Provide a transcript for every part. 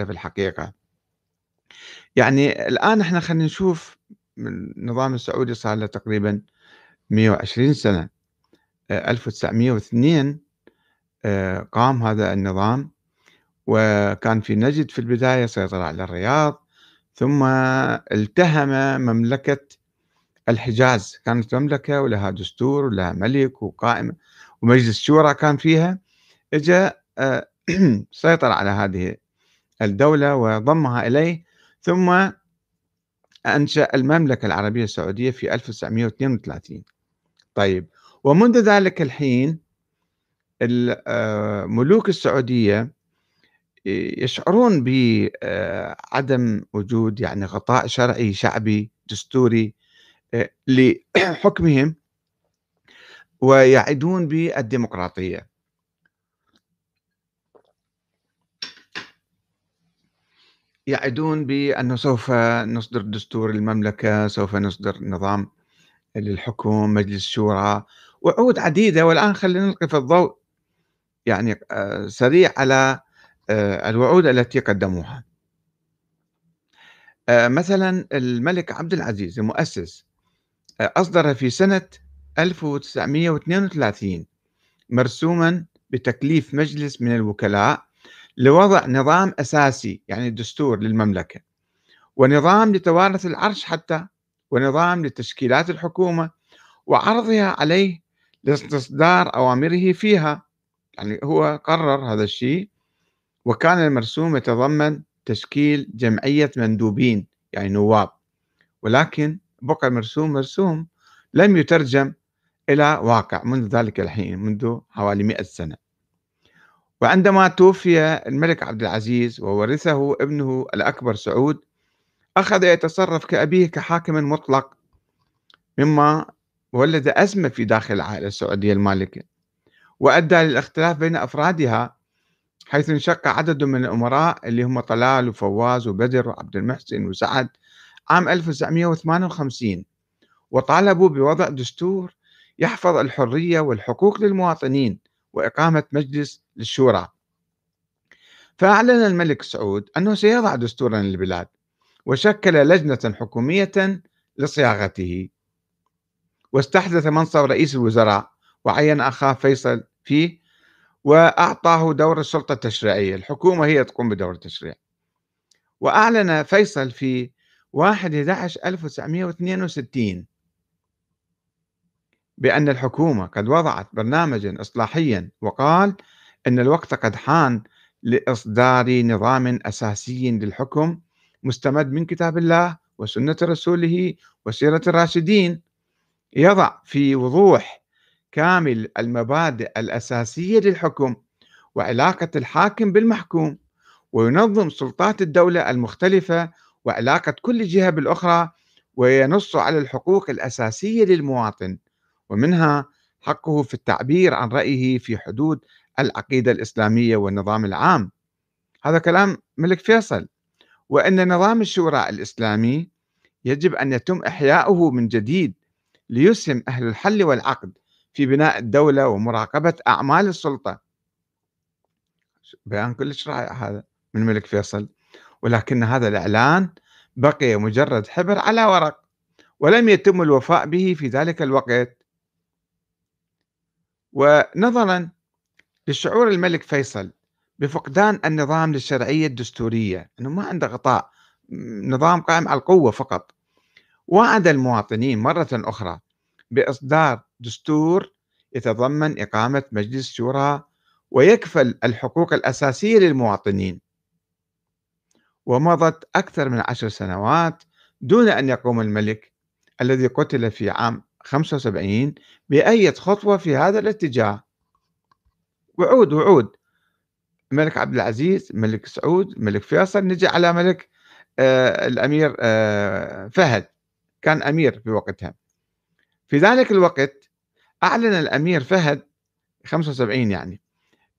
في الحقيقة. يعني الآن إحنا خلينا نشوف النظام السعودي صار له تقريبا 120 سنة 1902 آه، قام هذا النظام وكان في نجد في البداية سيطر على الرياض ثم التهم مملكة الحجاز. كانت مملكة ولها دستور ولها ملك وقائمة ومجلس شورى كان فيها. اجى آه، سيطر على هذه الدولة وضمها إليه ثم أنشأ المملكة العربية السعودية في 1932 طيب ومنذ ذلك الحين ملوك السعودية يشعرون بعدم وجود يعني غطاء شرعي شعبي دستوري لحكمهم ويعدون بالديمقراطية. يعدون بأنه سوف نصدر دستور المملكة سوف نصدر نظام للحكم مجلس شورى وعود عديدة. والآن خلينا نلقي في الضوء يعني آه، سريع على آه، الوعود التي قدموها. آه، مثلا الملك عبد العزيز المؤسس أصدر في سنة 1932 مرسوما بتكليف مجلس من الوكلاء لوضع نظام أساسي يعني دستور للمملكة ونظام لتوارث العرش حتى ونظام لتشكيلات الحكومة وعرضها عليه لاستصدار أوامره فيها. يعني هو قرر هذا الشيء وكان المرسوم يتضمن تشكيل جمعية مندوبين يعني نواب. ولكن بقى المرسوم مرسوم لم يترجم إلى واقع منذ ذلك الحين منذ حوالي مئة سنة. وعندما توفي الملك عبد العزيز وورثه ابنه الأكبر سعود أخذ يتصرف كأبيه كحاكم مطلق مما ولد أزمة في داخل العائلة السعودية المالكة وأدى للاختلاف بين أفرادها حيث انشق عدد من الأمراء اللي هم طلال وفواز وبدر وعبد المحسن وسعد عام 1958 وطالبوا بوضع دستور يحفظ الحرية والحقوق للمواطنين. وإقامة مجلس للشورى. فأعلن الملك سعود أنه سيضع دستورا للبلاد وشكل لجنة حكومية لصياغته. واستحدث منصب رئيس الوزراء وعين أخاه فيصل فيه وأعطاه دور السلطة التشريعية. الحكومة هي تقوم بدور التشريع. وأعلن فيصل في 1 11 1962 بأن الحكومة قد وضعت برنامجا إصلاحيا وقال أن الوقت قد حان لإصدار نظام أساسي للحكم مستمد من كتاب الله وسنة رسوله وسيرة الراشدين. يضع في وضوح كامل المبادئ الأساسية للحكم وعلاقة الحاكم بالمحكوم وينظم سلطات الدولة المختلفة وعلاقة كل جهة بالأخرى وينص على الحقوق الأساسية للمواطن. ومنها حقه في التعبير عن رأيه في حدود العقيدة الإسلامية والنظام العام. هذا كلام ملك فيصل. وأن نظام الشورى الإسلامي يجب أن يتم إحياؤه من جديد ليسهم أهل الحل والعقد في بناء الدولة ومراقبة أعمال السلطة. بيان كلش رائع هذا من الملك فيصل. ولكن هذا الإعلان بقي مجرد حبر على ورق ولم يتم الوفاء به في ذلك الوقت. ونظرا لشعور الملك فيصل بفقدان النظام للشرعية الدستورية أنه ما عنده غطاء نظام قائم على القوة فقط. وعد المواطنين مرة أخرى بإصدار دستور يتضمن إقامة مجلس شورى ويكفل الحقوق الأساسية للمواطنين. ومضت أكثر من عشر سنوات دون أن يقوم الملك الذي قتل في عام 75 بأية خطوة في هذا الاتجاه. وعود وعود. الملك عبد العزيز ملك سعود ملك فيصل نجي على ملك آه الأمير آه فهد. كان أمير في وقتها. في ذلك الوقت أعلن الأمير فهد 75 يعني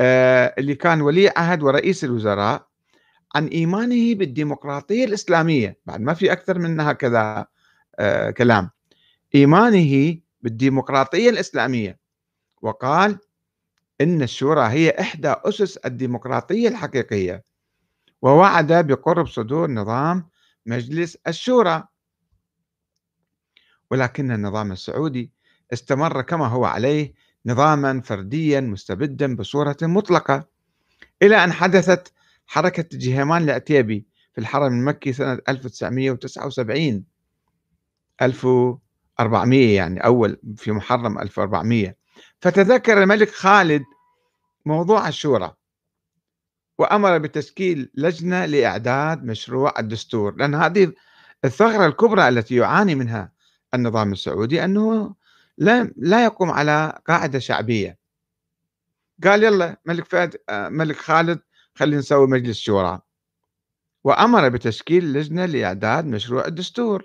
آه اللي كان ولي عهد ورئيس الوزراء عن إيمانه بالديمقراطية الإسلامية. بعد ما في أكثر من هكذا آه كلام. إيمانه بالديمقراطية الإسلامية. وقال إن الشورى هي إحدى أسس الديمقراطية الحقيقية ووعد بقرب صدور نظام مجلس الشورى. ولكن النظام السعودي استمر كما هو عليه نظاما فرديا مستبدا بصورة مطلقة إلى أن حدثت حركة جهيمان العتيبي في الحرم المكي سنة 1979 1400 يعني أول في محرم 1400 فتذكر الملك خالد موضوع الشورى وأمر بتشكيل لجنة لإعداد مشروع الدستور لأن هذه الثغرة الكبرى التي يعاني منها النظام السعودي أنه لا لا يقوم على قاعدة شعبية. قال يلا ملك فهد آه، ملك خالد خلينا نسوي مجلس شورى. وأمر بتشكيل لجنة لإعداد مشروع الدستور.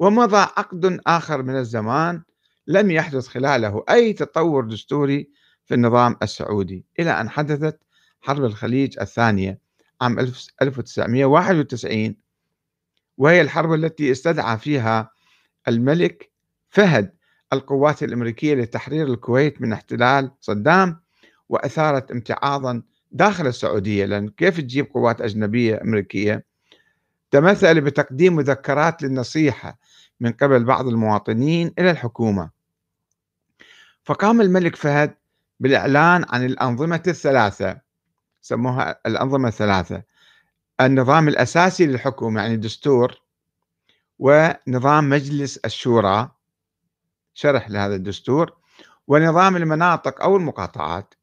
ومضى عقد آخر من الزمان لم يحدث خلاله أي تطور دستوري في النظام السعودي إلى أن حدثت حرب الخليج الثانية عام 1991 وهي الحرب التي استدعى فيها الملك فهد القوات الأمريكية لتحرير الكويت من احتلال صدام وأثارت امتعاضا داخل السعودية لأن كيف تجيب قوات أجنبية أمريكية تمثل بتقديم مذكرات للنصيحة من قبل بعض المواطنين إلى الحكومة. فقام الملك فهد بالإعلان عن الأنظمة الثلاثة سموها الأنظمة الثلاثة النظام الأساسي للحكومة يعني الدستور ونظام مجلس الشورى شرح لهذا الدستور ونظام المناطق أو المقاطعات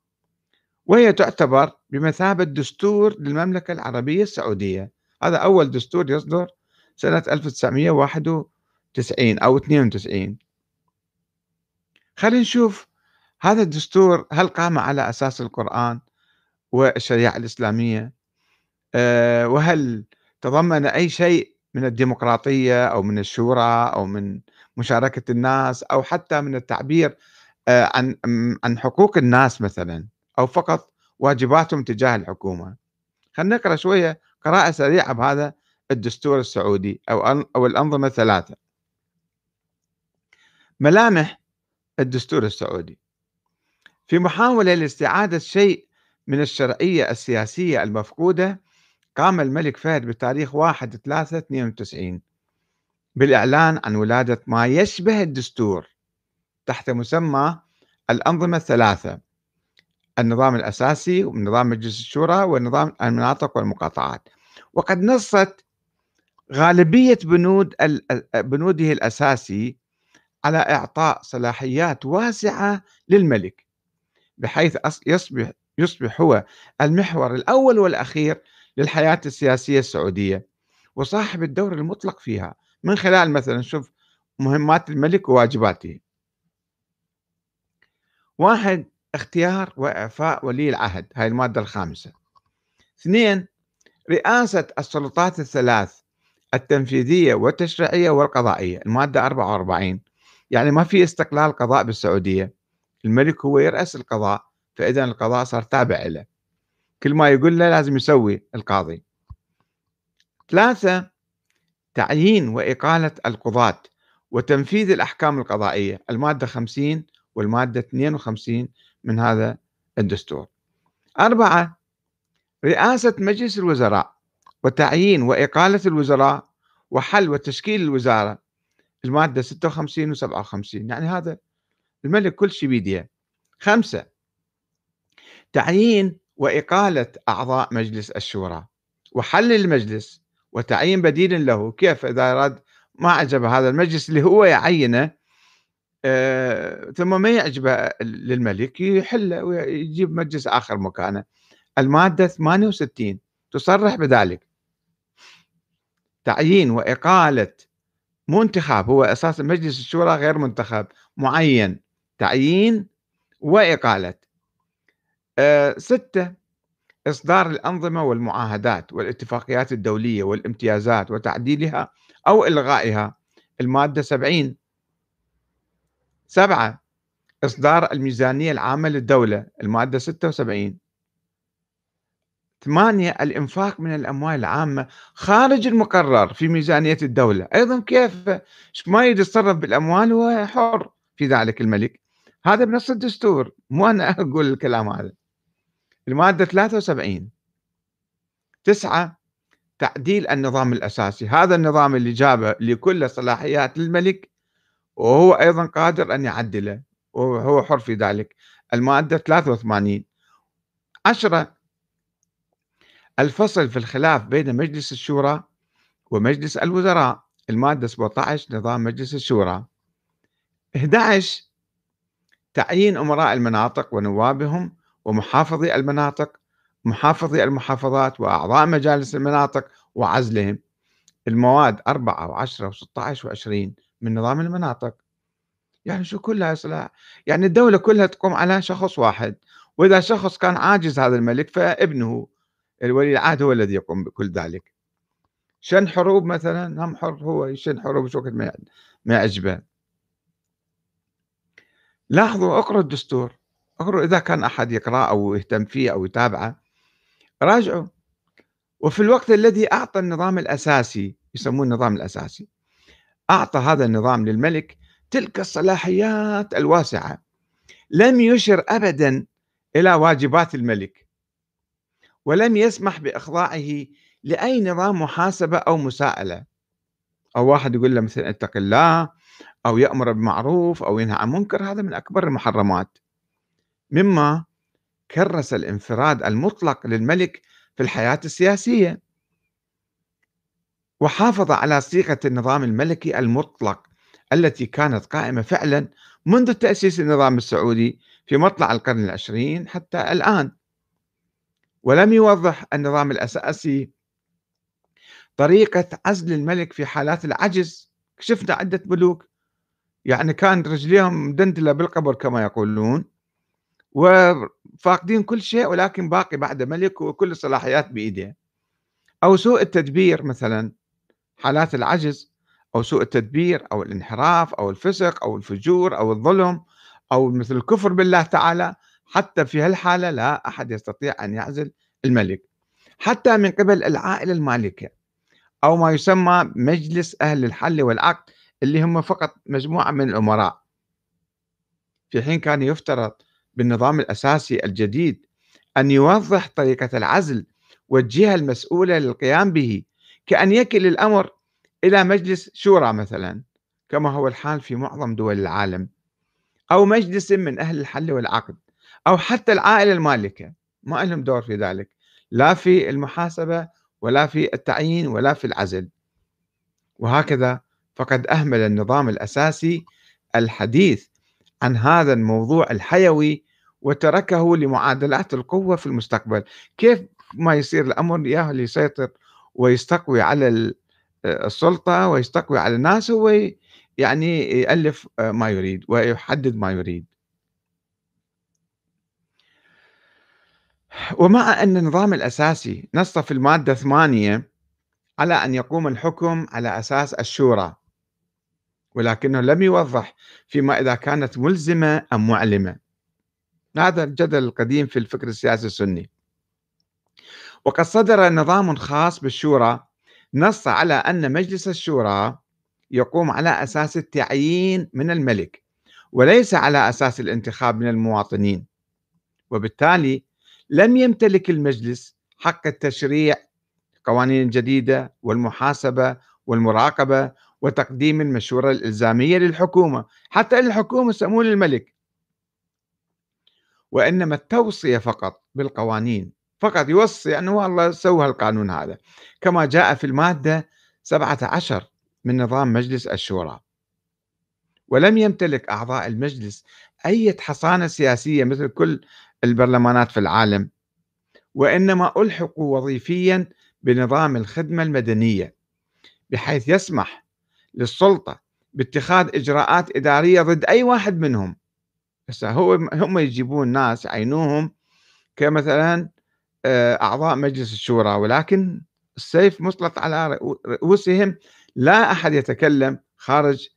وهي تعتبر بمثابة دستور للمملكة العربية السعودية. هذا أول دستور يصدر سنة 1991 أو 92 خلينا نشوف هذا الدستور هل قام على أساس القرآن والشريعة الإسلامية؟ آه، وهل تضمن أي شيء من الديمقراطية أو من الشورى أو من مشاركة الناس أو حتى من التعبير آه، عن عن حقوق الناس مثلا أو فقط واجباتهم تجاه الحكومة؟ خلينا نقرأ شوية قراءة سريعة بهذا الدستور السعودي أو أو الأنظمة الثلاثة. ملامح الدستور السعودي. في محاولة لاستعادة شيء من الشرعية السياسية المفقودة قام الملك فهد بتاريخ 1 3 92 بالإعلان عن ولادة ما يشبه الدستور تحت مسمى الأنظمة الثلاثة النظام الأساسي ونظام مجلس الشورى ونظام المناطق والمقاطعات. وقد نصت غالبية بنود بنوده الأساسي على إعطاء صلاحيات واسعة للملك بحيث يصبح يصبح هو المحور الأول والأخير للحياة السياسية السعودية وصاحب الدور المطلق فيها من خلال مثلا شوف مهمات الملك وواجباته. واحد اختيار وإعفاء ولي العهد هاي المادة الخامسة. اثنين رئاسة السلطات الثلاث التنفيذية والتشريعية والقضائية المادة 44 يعني ما في استقلال قضاء بالسعودية. الملك هو يرأس القضاء فإذا القضاء صار تابع له. كل ما يقول له لازم يسوي القاضي. ثلاثة تعيين وإقالة القضاة وتنفيذ الأحكام القضائية. المادة 50 والمادة 52 من هذا الدستور. أربعة رئاسة مجلس الوزراء وتعيين وإقالة الوزراء وحل وتشكيل الوزارة المادة 56 و 57 يعني هذا الملك كل شيء بيديه. خمسة تعيين وإقالة أعضاء مجلس الشورى وحل المجلس وتعيين بديل له. كيف؟ إذا أراد ما عجب هذا المجلس اللي هو يعينه آه ثم ما يعجبه للملك يحله ويجيب مجلس آخر مكانه. المادة 68 تصرح بذلك. تعيين وإقالة مو انتخاب هو أساسا مجلس الشورى غير منتخب معين. تعيين وإقالة. أه ستة إصدار الأنظمة والمعاهدات والاتفاقيات الدولية والامتيازات وتعديلها أو إلغائها. المادة 70 سبعة إصدار الميزانية العامة للدولة. المادة 76 ثمانية الإنفاق من الأموال العامة خارج المقرر في ميزانية الدولة. أيضا كيف؟ ما يتصرف بالأموال هو حر في ذلك الملك. هذا بنص الدستور. مو أنا أقول الكلام هذا. المادة 73 تسعة تعديل النظام الأساسي. هذا النظام اللي جابه لكل صلاحيات للملك وهو أيضا قادر أن يعدله وهو حر في ذلك. المادة 83 عشرة الفصل في الخلاف بين مجلس الشورى ومجلس الوزراء. المادة 17 نظام مجلس الشورى. 11 تعيين أمراء المناطق ونوابهم ومحافظي المناطق محافظي المحافظات وأعضاء مجالس المناطق وعزلهم. المواد أربعة وعشرة وستة وعشرين من نظام المناطق. يعني شو كلها إصلاح يعني الدولة كلها تقوم على شخص واحد. وإذا شخص كان عاجز هذا الملك فابنه. الولي العهد هو الذي يقوم بكل ذلك. شن حروب مثلا؟ هم حر هو يشن حروب وقت ما يعجبه لاحظوا اقرأوا الدستور. اقرأوا إذا كان أحد يقرأ أو يهتم فيه أو يتابعه. راجعوا. وفي الوقت الذي أعطى النظام الأساسي يسموه النظام الأساسي أعطى هذا النظام للملك تلك الصلاحيات الواسعة. لم يشر أبدا إلى واجبات الملك. ولم يسمح بإخضاعه لأي نظام محاسبة أو مساءلة. أو واحد يقول له مثلا اتق الله أو يأمر بالمعروف أو ينهى عن منكر هذا من أكبر المحرمات. مما كرس الانفراد المطلق للملك في الحياة السياسية. وحافظ على صيغة النظام الملكي المطلق التي كانت قائمة فعلا منذ تأسيس النظام السعودي في مطلع القرن العشرين حتى الآن. ولم يوضح النظام الأساسي طريقة عزل الملك في حالات العجز. شفنا عدة ملوك يعني كان رجليهم مدندلة بالقبر كما يقولون وفاقدين كل شيء ولكن باقي بعد ملك وكل الصلاحيات بإيده أو سوء التدبير مثلا حالات العجز أو سوء التدبير أو الانحراف أو الفسق أو الفجور أو الظلم أو مثل الكفر بالله تعالى. حتى في هالحالة لا أحد يستطيع أن يعزل الملك. حتى من قبل العائلة المالكة أو ما يسمى مجلس أهل الحل والعقد اللي هم فقط مجموعة من الأمراء. في حين كان يفترض بالنظام الأساسي الجديد أن يوضح طريقة العزل والجهة المسؤولة للقيام به كأن يكل الأمر إلى مجلس شورى مثلا كما هو الحال في معظم دول العالم أو مجلس من أهل الحل والعقد. أو حتى العائلة المالكة ما لهم دور في ذلك. لا في المحاسبة ولا في التعيين ولا في العزل. وهكذا فقد أهمل النظام الأساسي الحديث عن هذا الموضوع الحيوي وتركه لمعادلات القوة في المستقبل. كيف ما يصير الأمر ياهو اللي يسيطر ويستقوي على السلطة ويستقوي على الناس هو يعني يألف ما يريد ويحدد ما يريد. ومع أن النظام الأساسي نص في المادة ثمانية على أن يقوم الحكم على أساس الشورى ولكنه لم يوضح فيما إذا كانت ملزمة أم معلمة. هذا الجدل القديم في الفكر السياسي السني. وقد صدر نظام خاص بالشورى نص على أن مجلس الشورى يقوم على أساس التعيين من الملك وليس على أساس الانتخاب من المواطنين. وبالتالي لم يمتلك المجلس حق التشريع قوانين جديدة والمحاسبة والمراقبة وتقديم المشورة الإلزامية للحكومة حتى الحكومة يسمون الملك وإنما التوصية فقط بالقوانين فقط يوصي أنه والله سوى القانون هذا. كما جاء في المادة 17 من نظام مجلس الشورى. ولم يمتلك أعضاء المجلس أي حصانة سياسية مثل كل البرلمانات في العالم وإنما ألحقوا وظيفيا بنظام الخدمة المدنية بحيث يسمح للسلطة باتخاذ إجراءات إدارية ضد أي واحد منهم. هسه هو هم يجيبون ناس يعينوهم كمثلا آه، أعضاء مجلس الشورى ولكن السيف مسلط على رؤوسهم لا أحد يتكلم خارج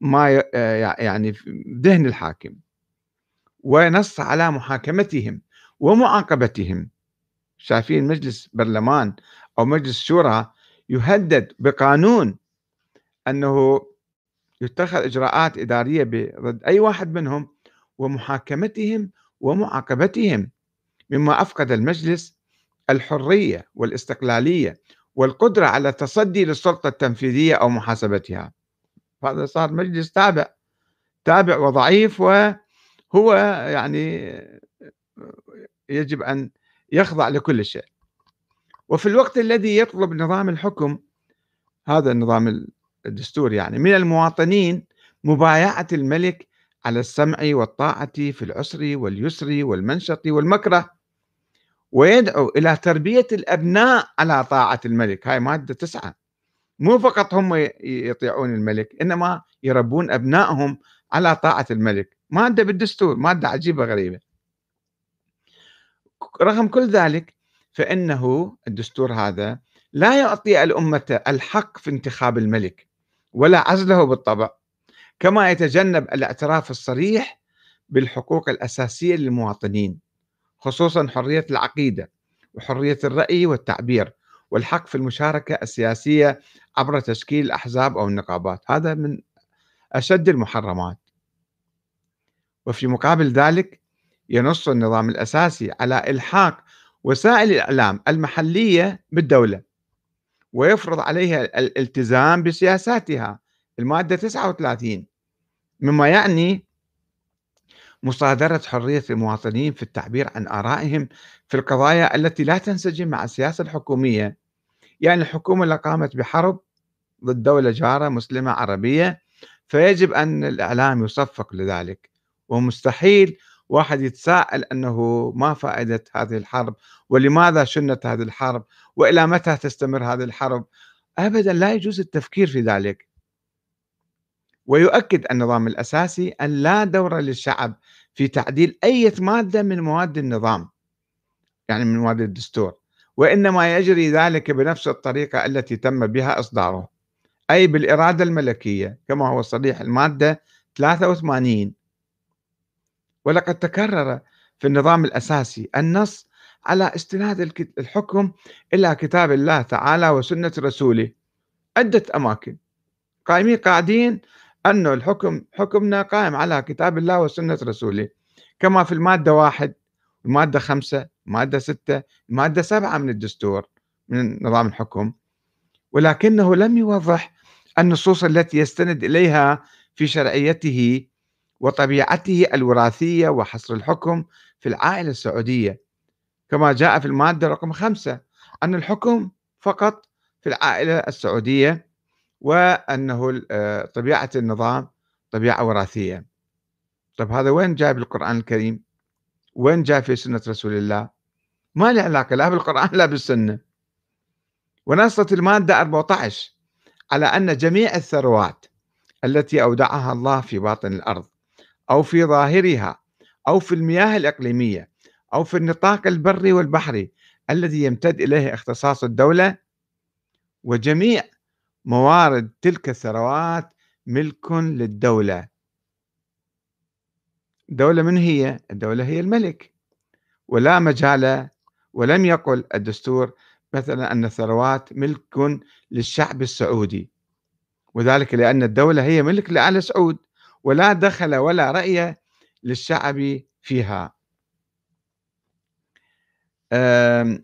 ما آه، يعني ذهن الحاكم ونص على محاكمتهم ومعاقبتهم. شايفين مجلس برلمان أو مجلس شورى يهدد بقانون أنه يتخذ إجراءات إدارية ضد أي واحد منهم ومحاكمتهم ومعاقبتهم مما أفقد المجلس الحرية والاستقلالية والقدرة على التصدي للسلطة التنفيذية أو محاسبتها. هذا صار مجلس تابع تابع وضعيف وهو يعني يجب أن يخضع لكل شيء. وفي الوقت الذي يطلب نظام الحكم هذا النظام الدستوري يعني من المواطنين مبايعة الملك على السمع والطاعة في العسر واليسر والمنشط والمكره ويدعو إلى تربية الأبناء على طاعة الملك. هاي مادة تسعة. مو فقط هم يطيعون الملك إنما يربون أبنائهم على طاعة الملك. مادة بالدستور مادة عجيبة غريبة. رغم كل ذلك فإنه الدستور هذا لا يعطي الأمة الحق في انتخاب الملك ولا عزله بالطبع. كما يتجنب الاعتراف الصريح بالحقوق الأساسية للمواطنين خصوصا حرية العقيدة وحرية الرأي والتعبير. والحق في المشاركة السياسية عبر تشكيل الأحزاب أو النقابات. هذا من أشد المحرمات. وفي مقابل ذلك ينص النظام الأساسي على إلحاق وسائل الإعلام المحلية بالدولة ويفرض عليها الالتزام بسياساتها. المادة 39 مما يعني مصادرة حرية المواطنين في التعبير عن آرائهم في القضايا التي لا تنسجم مع السياسة الحكومية يعني الحكومة اللي قامت بحرب ضد دولة جارة مسلمة عربية فيجب أن الإعلام يصفق لذلك. ومستحيل واحد يتساءل أنه ما فائدة هذه الحرب ولماذا شنت هذه الحرب وإلى متى تستمر هذه الحرب. أبدا لا يجوز التفكير في ذلك. ويؤكد النظام الأساسي أن لا دور للشعب في تعديل أي مادة من مواد النظام يعني من مواد الدستور. وإنما يجري ذلك بنفس الطريقة التي تم بها إصداره أي بالإرادة الملكية كما هو صريح المادة 83 ولقد تكرر في النظام الأساسي النص على استناد الحكم إلى كتاب الله تعالى وسنة رسوله. عدة أماكن. قائمين قاعدين أنه الحكم حكمنا قائم على كتاب الله وسنة رسوله كما في المادة واحد. المادة خمسة المادة ستة المادة سبعة من الدستور من نظام الحكم. ولكنه لم يوضح النصوص التي يستند إليها في شرعيته وطبيعته الوراثية وحصر الحكم في العائلة السعودية. كما جاء في المادة رقم خمسة أن الحكم فقط في العائلة السعودية وأنه آه، طبيعة النظام طبيعة وراثية. طب هذا وين جاء بالقرآن الكريم؟ وين جاء في سنة رسول الله؟ ما له علاقة لا بالقرآن لا بالسنة. ونصت المادة 14 على أن جميع الثروات التي أودعها الله في باطن الأرض أو في ظاهرها أو في المياه الإقليمية أو في النطاق البري والبحري الذي يمتد إليه اختصاص الدولة وجميع موارد تلك الثروات ملك للدولة. الدولة من هي؟ الدولة هي الملك. ولا مجال ولم يقل الدستور مثلا أن الثروات ملك للشعب السعودي. وذلك لأن الدولة هي ملك لآل سعود ولا دخل ولا رأي للشعب فيها.